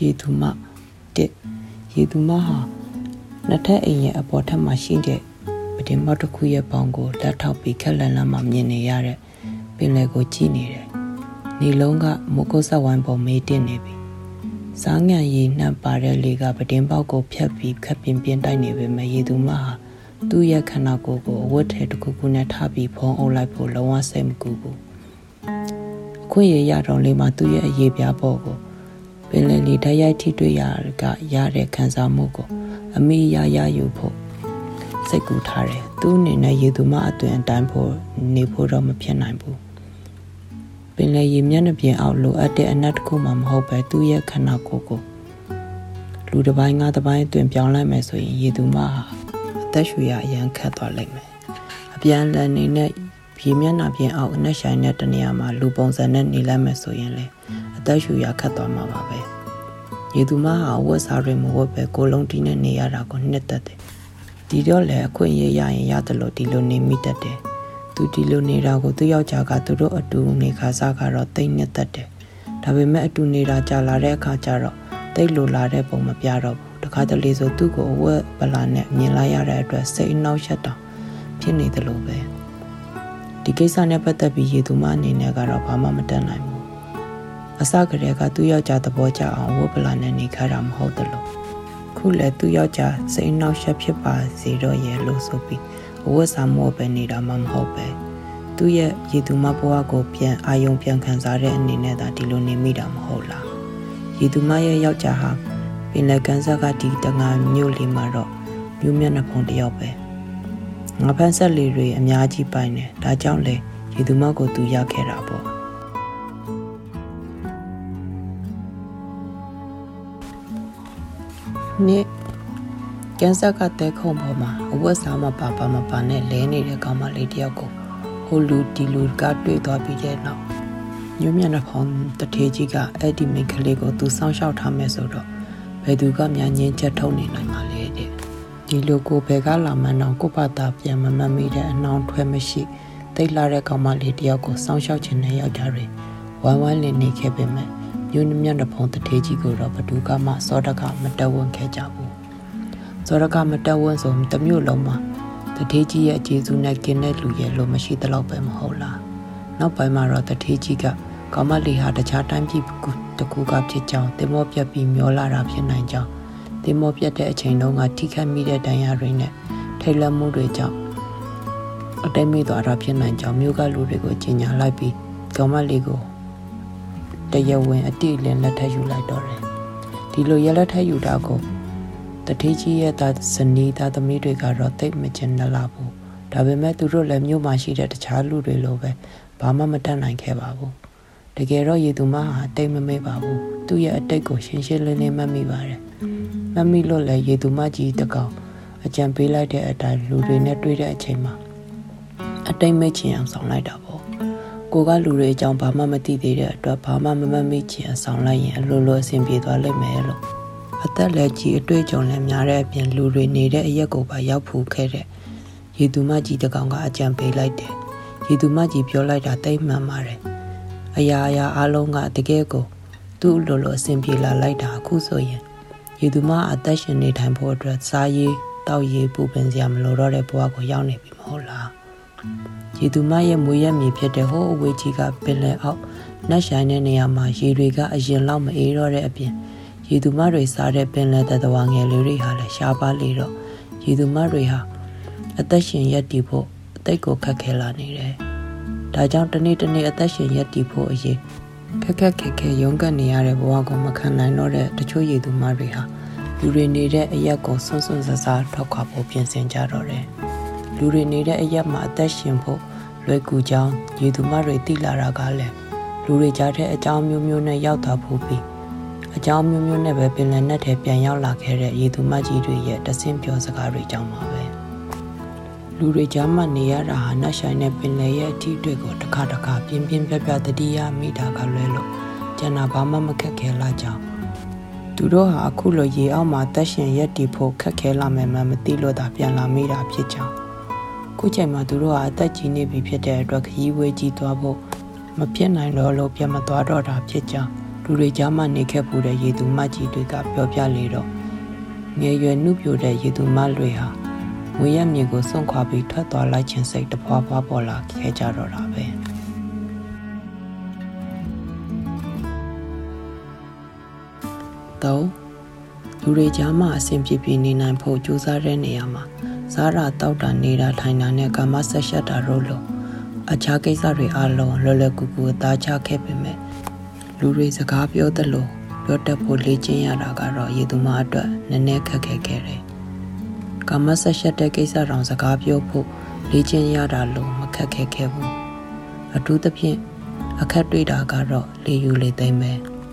ရေသူမတစ်ရေသူမဟာနှစ်ထပ်အိမ်ရဲ့အပေါ်ထပ်မှာရှိတဲ့ပတင်မောက်တစ်ခုရဲ့ပေါင်ကိုလက်ထောက်ပြီးခက်လန်လန်မှမြင်နေရတဲ့ပင်လယ်ကိုကြည့်နေတယ်။နေလုံးကမုတ်ကုတ်ဆက်ဝိုင်းပေါ်မေးတင်နေပြီ။စားငံရည်နှံ့ပါတဲ့လေကပတင်ပေါက်ကိုဖြတ်ပြီးခက်ပင်ပြင်းတိုက်နေပေမဲ့ရေသူမဟာသူ့ရဲ့ခန္ဓာကိုယ်ကိုအဝတ်ထဲတစ်ခုခုနဲ့ထားပြီးဖုံးအုပ်လိုက်ဖို့လုံးဝစိတ်မကူဘူး။ခွင့်ရရတော့လေးမှာသူ့ရဲ့အရေးပြားပေါ်ကို ပင်လယ်လေဓာတ်ရိုက်ထိတွေ့ရကရတဲ့ခံစားမှုကို အမိရရယူဖို့စိတ်ကူးထားတယ်သူအနေနဲ့ရေသူမအသွင်အတိုင်းဖို့နေဖို့တော့မဖြစ်နိုင်ဘူးပင်လယ်ရေမျက်နှာပြင်အောက်လိုအပ်တဲ့အနက်တစ်ခုမှမဟုတ်ပဲသူ့ရဲ့ခန္ဓာကိုယ်ကိုလူတစ်ပိုင်းငါးတစ်ပိုင်းအတွင်ပြောင်းလိုက်မယ်ဆိုရင်ရေသူမဟာအသက်ရှူရအရန်ခတ်သွားလိမ့်မယ်အပြန်လန်နေနဲ့ရေမျက်နှာပြင်အောက်အနက်ဆိုင်တဲ့တနေရာမှာလူပုံစံနဲ့နေလိုက်မယ်ဆိုရင်လေအသက်ရှူရခတ်သွားမှာပါပဲ ရေသူမဟာဝတ်စားတွေမဝတ်ပဲကိုလုံးတီးနဲ့နေရတာကိုနှစ်သက်တယ်ဒီတော့လည်းအခွင့်အရေးရရင်ရတယ်လို့ဒီလိုနေမိတတ်တယ်သူဒီလိုနေတာကိုသူယောက်ျားကသူတို့အတူနေခါစားကတော့တိတ်နှစ်သက်တယ်ဒါပေမဲ့အတူနေတာကြာလာတဲ့အခါကျတော့တိတ်လိုလာတဲ့ပုံမပြတော့ဘူးတခါတလေဆိုသူ့ကိုအဝတ်ပလာနဲ့မြင်လိုက်ရတဲ့အတွက်စိတ်အနှောက်ယှက်တောင်ဖြစ်နေတယ်လို့ပဲဒီကိစ္စနဲ့ပတ်သက်ပြီးရေသူမအနေနဲ့ကတော့ဘာမှမတတ်နိုင်ဘူး အစကတည်းကသူ့ယောက်ျားသဘောကျအောင်ဝတ်ပလာနဲ့နေခါတာမဟုတ်တယ်လို့ခုလည်းသူ့ယောက်ျားစိတ်နှောက်ယှက်ဖြစ်ပါစေတော့ရဲ့လို့ဆိုပြီးအဝတ်စားမောပဲနေတာမှမဟုတ်ပဲသူ့ရဲ့ရေသူမဘဝကိုပြန်အာယုံပြန်ခံစားတဲ့အနေနဲ့သာဒီလိုနေမိတာမဟုတ်လားရေသူမရဲ့ယောက်ျားဟာပင်လယ်ကမ်းစပ်ကဒီတငါမြို့လေးမှာတော့မြို့မျက်နှာဖုံးတယောက်ပဲငါဖန်ဆက်လေးတွေအများကြီးပိုင်တယ်ဒါကြောင့်လေရေသူမကိုသူရခဲ့တာပေါ့ နေ့ကန်းဆက်ကတဲခုံပေါ်မှာအဝတ်စားမပါပါမပါနဲ့လဲနေတဲ့ကောင်မလေးတယောက်ကိုဟိုလူဒီလူကတွေ့သွားပြီးတဲ့နောက်ညမျက်နှာဖောင်းတထေးကြီးကအဲ့ဒီမိန်းကလေးကိုသူစောင့်ရှောက်ထားမယ်ဆိုတော့ဘယ်သူကများငင်းချက်ထုတ်နေနိုင်မှာလဲတဲ့ဒီလိုကိုဘယ်ကလာမှန်းတော့ကိုပါတာပြန်မမှတ်မိတဲ့အနှောင်းထွက်မရှိတိတ်လာတဲ့ကောင်မလေးတယောက်ကိုစောင့်ရှောက်ခြင်းနဲ့ယောက်ျားတွေဝမ်းဝမ်းလင်းနေခဲ့ပေမဲ့ မြို့မြတ်တဲ့ဖုံတထေးကြီးကိုတော့ဘဒူကမှစောတကမတက်ဝန်းခဲ့ကြဘူးစောတကမတက်ဝန်းဆိုတမျိုးလုံးမှာတထေးကြီးရဲ့အခြေစုနဲ့กินတဲ့လူရဲ့လိုမရှိသလောက်ပဲမဟုတ်လားနောက်ပိုင်းမှာတော့တထေးကြီးကကောမလီဟာတခြားတိုင်းပြည်တကူကဖြစ်ကြောင်းတင်မောပြက်ပြီးမျောလာတာဖြစ်နိုင်ကြောင်းတင်မောပြက်တဲ့အချိန်တုန်းကထိခိုက်မိတဲ့ဒဏ်ရာတွေနဲ့ထိတ်လန့်မှုတွေကြောင့်အတိတ်မိသွားတာဖြစ်နိုင်ကြောင်းမြို့ကလူတွေကိုကြီးညာလိုက်ပြီးကောမလီကို တရဝင်းအတိအလင်းလက်ထပ်ယူလိုက်တော့တယ်ဒီလိုရလက်ထပ်ယူတာကိုတထေးကြီးရဲ့သားဇနီးသားသမီးတွေကတော့တိတ်မကျင်နလာဘူးဒါပေမဲ့သူတို့လည်းမြို့မှာရှိတဲ့တခြားလူတွေလိုပဲဘာမှမတတ်နိုင်ခဲ့ပါဘူးတကယ်တော့ရေသူမဟာတိတ်မမေ့ပါဘူးသူ့ရဲ့အတိတ်ကိုရှင်းရှင်းလင်းလင်းမှတ်မိပါတယ်မှတ်မိလို့လည်းရေသူမကြီးတကောင်အကြံပေးလိုက်တဲ့အတိုင်းလူတွေနဲ့တွေ့တဲ့အချိန်မှာအတိတ်မိတ်ချင်အောင်ဆောင်လိုက်တာပေါ့ ကိုကလူတွေအကြောင်းဘာမှမသိသေးတဲ့အတွက်ဘာမှမမမိချင်အဆောင်လိုက်ရင်အလိုလိုအဆင်ပြေသွားလိမ့်မယ်လို့အသက်လည်းကြီးအတွေ့အကြုံလည်းများတဲ့အပြင်လူတွေနေတဲ့အရက်ကိုပါရောက်ဖူးခဲ့တဲ့ရေသူမကြီးတကောင်ကအကြံပေးလိုက်တယ်ရေသူမကြီးပြောလိုက်တာတိတ်မှန်ပါတယ်အရာအရာအလုံးကတကယ်ကိုသူ့လိုလိုအဆင်ပြေလာလိုက်တာအခုဆိုရင်ရေသူမအသက်ရှင်နေထိုင်ဖို့အတွက်စားရေးတောက်ရေးပူပင်စရာမလိုတော့တဲ့ဘဝကိုရောက်နေပြီမဟုတ်လား ရေသူမရဲ့မွေရက်မြေဖြစ်တဲ့ဟိုးအဝေးကြီးကပင်လယ်အောက်နတ်ဆိုင်တဲ့နေရာမှာရေတွေကအရင်လောက်မအေးတော့တဲ့အပြင်ရေသူမတွေစားတဲ့ပင်လယ်တတဝငယ်လေးတွေဟာလည်းရှားပါလေတော့ရေသူမတွေဟာအသက်ရှင်ရက်တည်ဖို့အသိကိုခက်ခဲလာနေတယ်။ဒါကြောင့်တနေ့တနေ့အသက်ရှင်ရက်တည်ဖို့အရေးခက်ခက်ခဲခဲရုန်းကန်နေရတဲ့ဘဝကိုမခံနိုင်တော့တဲ့တချို့ရေသူမတွေဟာလူတွေနေတဲ့အရက်ကိုဆွန့်ဆွန့်ဆဆထောက်ခွာဖို့ပြင်ဆင်ကြတော့တယ်။လူတွေနေတဲ့အရက်မှာအသက်ရှင်ဖို့ လွယ်ကူကြောင်းရေသူမတွေသိလာတာကလည်းလူတွေကြားတဲ့အကြောင်းမျိုးမျိုးနဲ့ရောက်သွားဖို့ပြီးအကြောင်းမျိုးမျိုးနဲ့ပဲပင်လယ်နက်ထဲပြန်ရောက်လာခဲ့တဲ့ရေသူမကြီးတွေရဲ့တဆင့်ပြောစကားတွေကြောင့်ပါပဲလူတွေကြားမှနေရတာဟာနတ်ဆိုင်တဲ့ပင်လယ်ရဲ့အထီးတွေကိုတစ်ခါတစ်ခါပြင်းပြင်းပြပြတတိယမိတာကလွဲလို့ကျန်တာဘာမှမခက်ခဲလာကြောင်းသူတို့ဟာအခုလိုရေအောက်မှာတက်ရှင်ရက်တီဖို့ခက်ခဲလာမယ်မှမသိလို့သာပြန်လာမိတာဖြစ်ကြောင်း ခုချိန်မှာသူတို့ဟာအသက်ကြီးနေပြီဖြစ်တဲ့အတွက်ခရီးဝေးကြီးသွားဖို့မဖြစ်နိုင်တော့လို့ပြန်မသွားတော့တာဖြစ်ကြောင်းလူတွေကြားမှနေခဲ့ဖို့တဲ့ရေသူမကြီးတွေကပြောပြလေတော့ငယ်ရွယ်နှုတ်ပြိုတဲ့ရေသူမတွေဟာငွေရမြေကိုစွန့်ခွာပြီးထွက်သွားလိုက်ခြင်းစိတ်တဖွာဖွာပေါ်လာခဲ့ကြတော့တာပဲတော့လူတွေကြားမှာအဆင်ပြေပြေနေနိုင်ဖို့ကြိုးစားတဲ့နေရာမှာ စားတာတောက်တာနေတာထိုင်တာနဲ့ကာမဆက်ရှက်တာတို့လိုအခြားကိစ္စတွေအလုံးလွယ်လွယ်ကူကူအသားချခဲ့ပေမဲ့လူတွေစကားပြောသလိုပြောတတ်ဖို့လေ့ကျင့်ရတာကတော့ရေသူမအတွက်နည်းနည်းခက်ခဲခဲ့တယ်။ကာမဆက်ရှက်တဲ့ကိစ္စတောင်စကားပြောဖို့လေ့ကျင့်ရတာလို့မခက်ခဲခဲ့ဘူး။အထူးသဖြင့်အခက်တွေ့တာကတော့လေယူလေသိမ့်ပဲ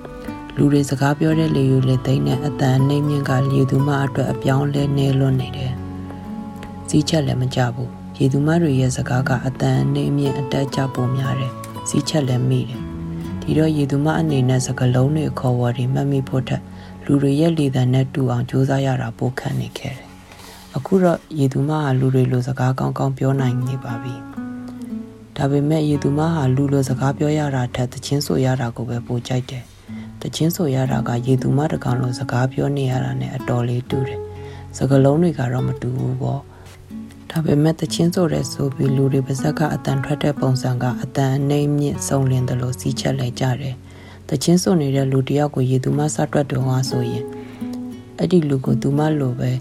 ။လူတွေစကားပြောတဲ့လေယူလေသိမ့်နဲ့အတန်နှိမ့်မြင့်ကလေသူမအတွက်အပြောင်းလဲနေလွန်းနေတယ်။ စီးချက်လည်းမကြဘူး။ရေသူမတွေရဲ့စကားကအတန်နှိမ့်မြင့်အတက်ကြပုံများတယ်။စီးချက်လည်းမိတယ်ဒီတော့ရေသူမအနေနဲ့စကလုံးတွေခေါ်ဝေါ်တွေမှတ်မိဖို့ထက်လူတွေရဲ့လေသံနဲ့တူအောင်ကြိုးစားရတာပိုခက်နေခဲ့တယ်။အခုတော့ရေသူမဟာလူတွေလိုစကားကောင်းကောင်းပြောနိုင်နေပါပြီ။ဒါပေမဲ့ရေသူမဟာလူလိုစကားပြောရတာထက်တချင်းဆိုရတာကိုပဲပိုကြိုက်တယ်။တချင်းဆိုရတာကရေသူမတကောင်လိုစကားပြောနေရတာနဲ့အတော်လေးတူတယ်။စကလုံးတွေကတော့မတူဘူးပေါ့။ ဒါပေမဲ့တချင်းဆိုတဲ့ဆိုပြီးလူတွေပါဇက်ကအတန်ထွက်တဲ့ပုံစံကအတန်အနေမြင့်စုံလင်တယ်လို့စီးချက်လိုက်ကြတယ်။တချင်းဆိုနေတဲ့လူတယောက်ကိုရေသူမစတွက်တုံးဟာဆိုရင်အဲ့ဒီလူကိုသူမလိုပဲ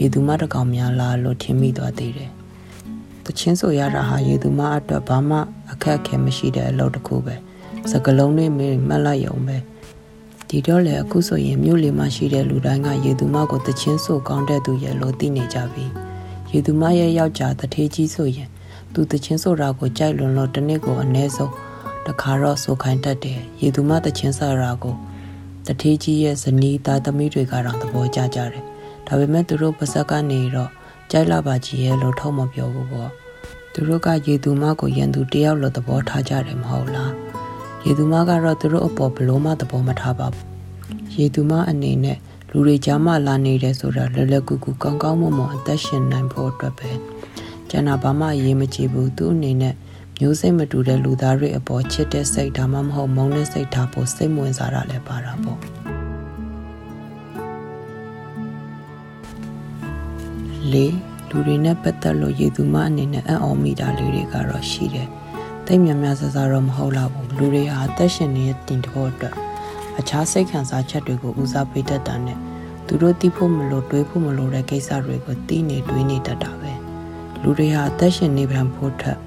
ရေသူမတကောင်များလားလို့ထင်မိသွားသေးတယ်။တချင်းဆိုရတာဟာရေသူမအတွက်ဘာမှအခက်အခဲမရှိတဲ့အလုပ်တစ်ခုပဲ။စကလုံးတွေမေးမှတ်လိုက်ရုံပဲ။ဒီတော့လေအခုဆိုရင်မြို့လေးမှာရှိတဲ့လူတိုင်းကရေသူမကိုတချင်းဆိုကောင်းတဲ့သူရဲ့လို့သိနေကြပြီ။ ရေသူမရဲ့ယောက်ျားတထေးကြီးဆိုရင်သူတချင်းဆိုတာကိုကြိုက်လွန်လို့တစ်နေ့ကိုအနည်းဆုံးတစ်ခါတော့ဆိုခိုင်းတတ်တယ်ရေသူမတချင်းဆိုတာကိုတထေးကြီးရဲ့ဇနီးသားသမီးတွေကတော့သဘောကျကြတယ်ဒါပေမဲ့သူတို့ပါဇက်ကနေတော့ကြိုက်လာပါကြီးရဲ့လို့ထုံးမပြောဘူးပေါ့သူတို့ကရေသူမကိုရန်သူတယောက်လို့သဘောထားကြတယ်မဟုတ်လားရေသူမကတော့သူတို့အပေါ်ဘလို့မှသဘောမထားပါဘူးရေသူမအနေနဲ့ လူတွေကြားမှလာနေတယ်ဆိုတာလွယ်လွယ်ကူကူကောင်းကောင်းမွန်မွန်အသက်ရှင်နိုင်ဖို့အတွက်ပဲကျန်တာဘာမှအရေးမကြီးဘူးသူအနေနဲ့မျိုးစိတ်မတူတဲ့လူသားတွေအပေါ်ချစ်တဲ့စိတ်ဒါမှမဟုတ်မုန်းတဲ့စိတ်ထားဖို့စိတ်ဝင်စားတာလည်းပါတာပေါ့လေလူတွေနဲ့ပတ်သက်လို့ရေသူမအနေနဲ့အံ့ဩမိတာလေးတွေကတော့ရှိတယ်တိတ်မြများဆဆတော့မဟုတ်တော့ဘူးလူတွေဟာအသက်ရှင်နေတဲ့တင်တဲ့အတွက် အခြားစိတ်ခံစားချက်တွေကိုဦးစားပေးတတ်တာနဲ့သူတို့သိဖို့မလို့တွေးဖို့မလို့တဲ့ကိစ္စတွေကိုသိနေတွေးနေတတ်တာပဲလူတွေဟာအသက်ရှင်နေပြန်ဖို့ထက်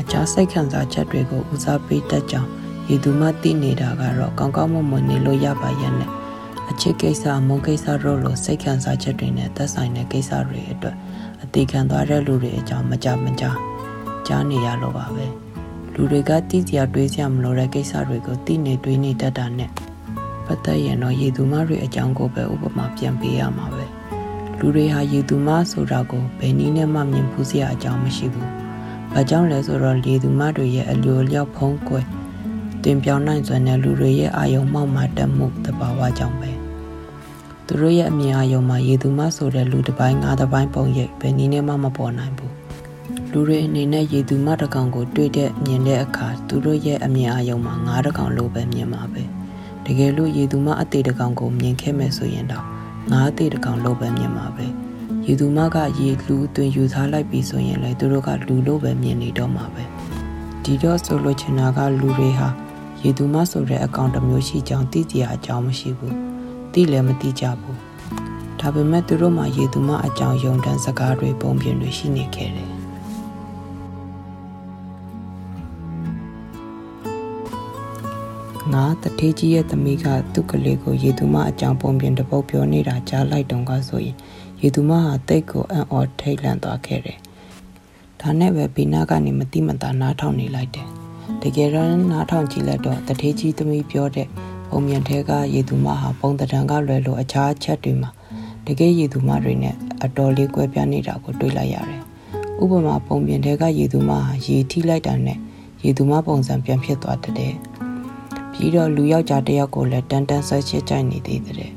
အခြားစိတ်ခံစားချက်တွေကိုဦးစားပေးတတ်ကြောင်းရေသူမှသိနေတာကတော့ကောင်းကောင်းမွန်မွန်နေလို့ရပါရဲ့နဲ့အချစ်ကိစ္စမုန်းကိစ္စတို့လိုစိတ်ခံစားချက်တွေနဲ့သက်ဆိုင်တဲ့ကိစ္စတွေအတွက်အသေးခံသွားတဲ့လူတွေအကြောင်းမကြမကြကြားနေရလို့ပါပဲလူတွေကသိစရာတွေးစရာမလိုတဲ့ကိစ္စတွေကိုသိနေတွေးနေတတ်တာနဲ့ ပတ်သက်ရင်တော့ရေသူမတွေအကြောင်းကိုပဲဥပမာပြန်ပေးရမှာပဲလူတွေဟာရေသူမဆိုတာကိုဘယ်နည်းနဲ့မှမြင်ဖူးစရာအကြောင်းမရှိဘူး။ဘာကြောင့်လဲဆိုတော့ရေသူမတွေရဲ့အလျော်လျောက်ဖုံးကွယ်တင်ပြောင်းနိုင်စွမ်းတဲ့လူတွေရဲ့အာယုံမှောက်မှတက်မှုတဘာဝကြောင့်ပဲ။သူတို့ရဲ့အမြင်အာယုံမှာရေသူမဆိုတဲ့လူတစ်ပိုင်းငါးတစ်ပိုင်းပုံရိပ်ဘယ်နည်းနဲ့မှမပေါ်နိုင်ဘူး။လူတွေအနေနဲ့ရေသူမတစ်ကောင်ကိုတွေ့တဲ့မြင်တဲ့အခါသူတို့ရဲ့အမြင်အာယုံမှာငါးတစ်ကောင်လိုပဲမြင်မှာပဲ။ တကယ်လို့ရေသူမအသေးတကောင်ကိုမြင်ခဲ့မယ်ဆိုရင်တော့ငါအသေးတကောင်လို့ပဲမြင်မှာပဲရေသူမကရေလူသွင်ယူထားလိုက်ပြီဆိုရင်လည်းသူတို့ကလူလို့ပဲမြင်နေတော့မှာပဲဒီတော့ဆိုလိုချင်တာကလူတွေဟာရေသူမဆိုတဲ့အကောင့်တစ်မျိုးရှိကြောင်းသိကြအကြောင်းမရှိဘူးသိလည်းမသိကြဘူးဒါပေမဲ့သူတို့မှရေသူမအကြောင်းယုံတန်းစကားတွေပုံပြင်တွေရှိနေခဲ့တယ် ငါတထေးကြီးရဲ့သမီးကသူ့ကလေးကိုရေသူမအကြောင်းပုံပြင်တပုတ်ပြောနေတာကြားလိုက်တုန်းကဆိုရင်ရေသူမဟာတိတ်ကိုအံ့ဩထိတ်လန့်သွားခဲ့တယ်။ဒါနဲ့ပဲဘီနာကနေမတိမတာနားထောင်နေလိုက်တယ်။တကယ်တော့နားထောင်ကြည့်လိုက်တော့တထေးကြီးသမီးပြောတဲ့ပုံပြင်ထဲကရေသူမဟာပုံတံကလွယ်လို့အခြားချက်တွေမှာတကယ်ရေသူမတွေနဲ့အတော်လေးကွဲပြားနေတာကိုတွေ့လိုက်ရတယ်။ဥပမာပုံပြင်ထဲကရေသူမဟာရေထိလိုက်တာနဲ့ရေသူမပုံစံပြန်ဖြစ်သွားတဲ့ ပြီးတော့လူယောက်ျားတစ်ယောက်ကိုလည်းတန်တန်ဆွဲချစ်ကြိုက်နေသေးတဲ့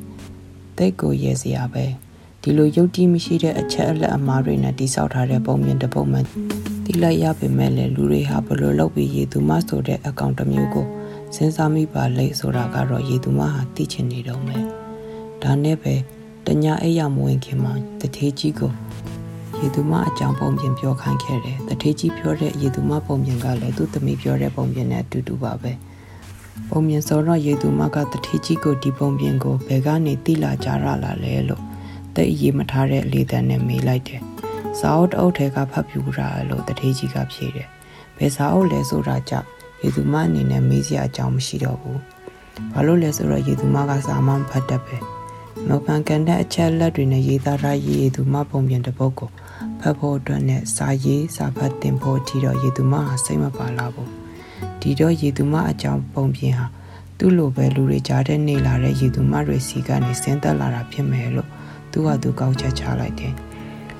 တိတ်ကိုရဲစရာပဲဒီလိုယုတ်တိမရှိတဲ့အချက်အလက်အမားတွေနဲ့တိဆောက်ထားတဲ့ပုံမြင်တစ်ပုံမှန်တိလိုက်ရပေမဲ့လည်းလူတွေဟာဘလို့လောက်ပြီးရေသူမဆိုတဲ့အကောင့်တစ်မျိုးကိုစဉ်းစားမိပါလေဆိုတာကတော့ရေသူမဟာသိချင်နေတော့မယ်ဒါနဲ့ပဲတညာအိယာမဝင်ခင်မှာတထေးကြီးကိုရေသူမအကြောင်းပုံပြင်ပြောခိုင်းခဲ့တယ်တထေးကြီးပြောတဲ့ရေသူမပုံပြင်ကလည်းသူ့သမီးပြောတဲ့ပုံပြင်နဲ့အတူတူပါပဲ ပုံပြင်စောတော့ရေသူမကတထေးကြီးကိုဒီပုံပြင်ကိုဘယ်ကနေတိလာကြရလာလဲလို့တိတ်အေးမထားတဲ့လေတံနဲ့မေးလိုက်တယ်စာအုပ်တအုပ်ထဲကဖတ်ပြူတာလို့တထေးကြီးကဖြေတယ်ဘယ်စာအုပ်လဲဆိုတာကြောင့်ရေသူမအနေနဲ့မေးစရာအကြောင်းမရှိတော့ဘူးဘာလို့လဲဆိုတော့ရေသူမကစာမဖတ်တတ်ပဲမောက်ပန်ကန်တဲ့အချက်လက်တွေနဲ့ရေးသားထားရေသူမပုံပြင်တစ်ပုဒ်ကိုဖတ်ဖို့အတွက်နဲ့စာရေးစာဖတ်တင်ဖို့အထိတော့ရေသူမဟာစိတ်မပါလာဘူး ဒီတော့ရေသူမအကြောင်းပုံပြင်ဟာသူ့လိုပဲလူတွေကြားတဲ့နေလာတဲ့ရေသူမတွေစီကနေဆင်းသက်လာတာဖြစ်မယ်လို့သူကသူကောက်ချက်ချလိုက်တယ်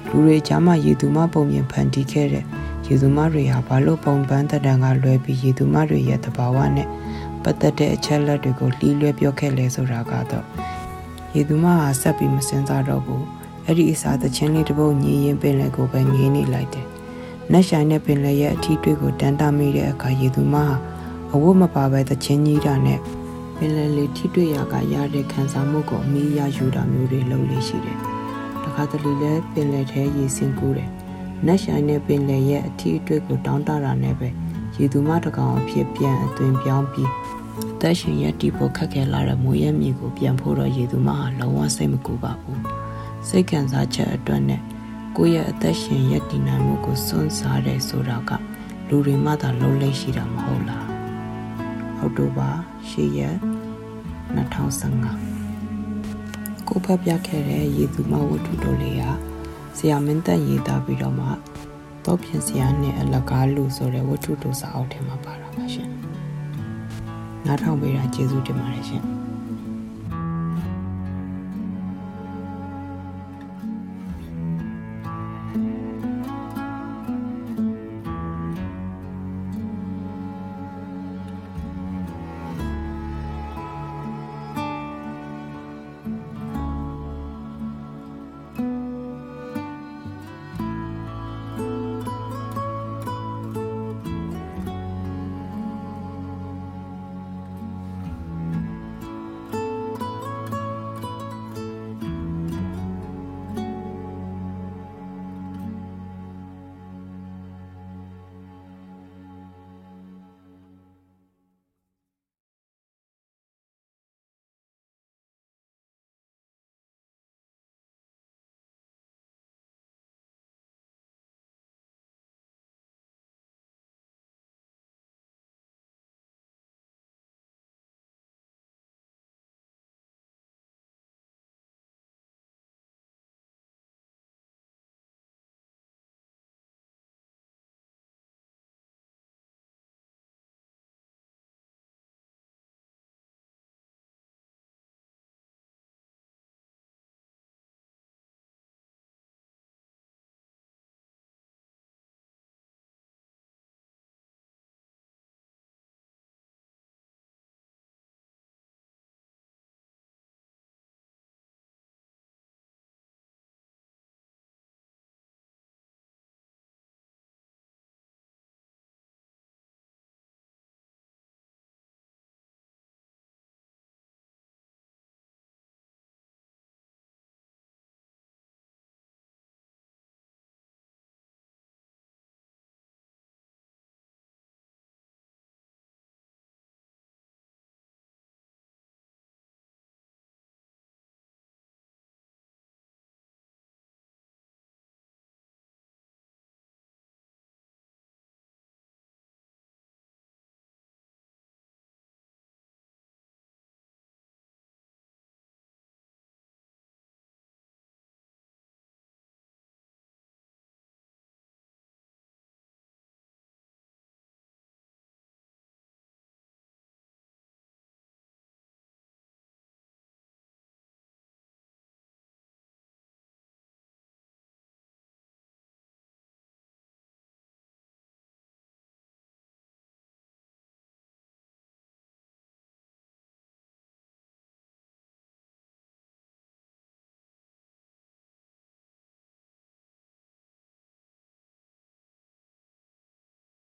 လူတွေကြားမှာရေသူမပုံပြင်ဖန်တီးခဲ့တဲ့ရေသူမတွေဟာဘာလို့ပုံပန်းတံကလွဲပြီးရေသူမတွေရဲ့တဘာဝနဲ့ပတ်သက်တဲ့အချက်လက်တွေကိုလှီးလွဲပြောခဲ့လဲဆိုတာကတော့ရေသူမဟာဆက်ပြီးမစင်စားတော့ဘူးအဲ့ဒီအစားသချင်းလေးတစ်ပုတ်ညီရင်ပင်လည်းကိုပဲငေးနေလိုက်တယ်။ နက်ဆိုင်တဲ့ပင်လည်းရဲ့အထီးတွေ့ကိုတန်တာမိတဲ့အခါရေသူမဟာအဝတ်မပါပဲသချင်းကြီးတာနဲ့ပင်လည်းလေးထိတွေ့ရကရတဲ့ခံစားမှုကိုအမိရယူတာမျိုးတွေလုပ်လို့ရှိတယ်။တခါတလေလည်းပင်လည်းထဲရေစင်ကူးတယ်။နက်ဆိုင်တဲ့ပင်လည်းရဲ့အထီးတွေ့ကိုတောင်းတတာနဲ့ပဲရေသူမတကောင်အဖြစ်ပြန်အသွင်ပြောင်းပြီးသက်ရှင်ရတီဖို့ခက်ခဲလာတဲ့မွေးရမြေကိုပြန်ဖို့တော့ရေသူမဟာလုံးဝစိတ်မကူပါဘူးစိတ်ခံစားချက်အတွက်နဲ့ ကိုယ့်ရဲ့အသက်ရှင်ရည်တည်နိုင်မှုကိုစွန့်စားတယ်ဆိုတာကလူတွေမှသာလုံးလိမ့်ရှိတာမဟုတ်လားအောက်တိုဘာ၈ရက်2015ကိုဖတ်ပြခဲ့တဲ့ရေသူမဝတ္ထုတော်လေးဟာဆရာမင်းသက်ရေးသားပြီးတော့မှတော့ပြင်ဆရာနဲ့အလကားလူဆိုတဲ့ဝတ္ထုတော်စာအုပ်ထဲမှာပါတာပါရှင်နားထောင်ပေးတာကျေးဇူးတင်ပါတယ်ရှင်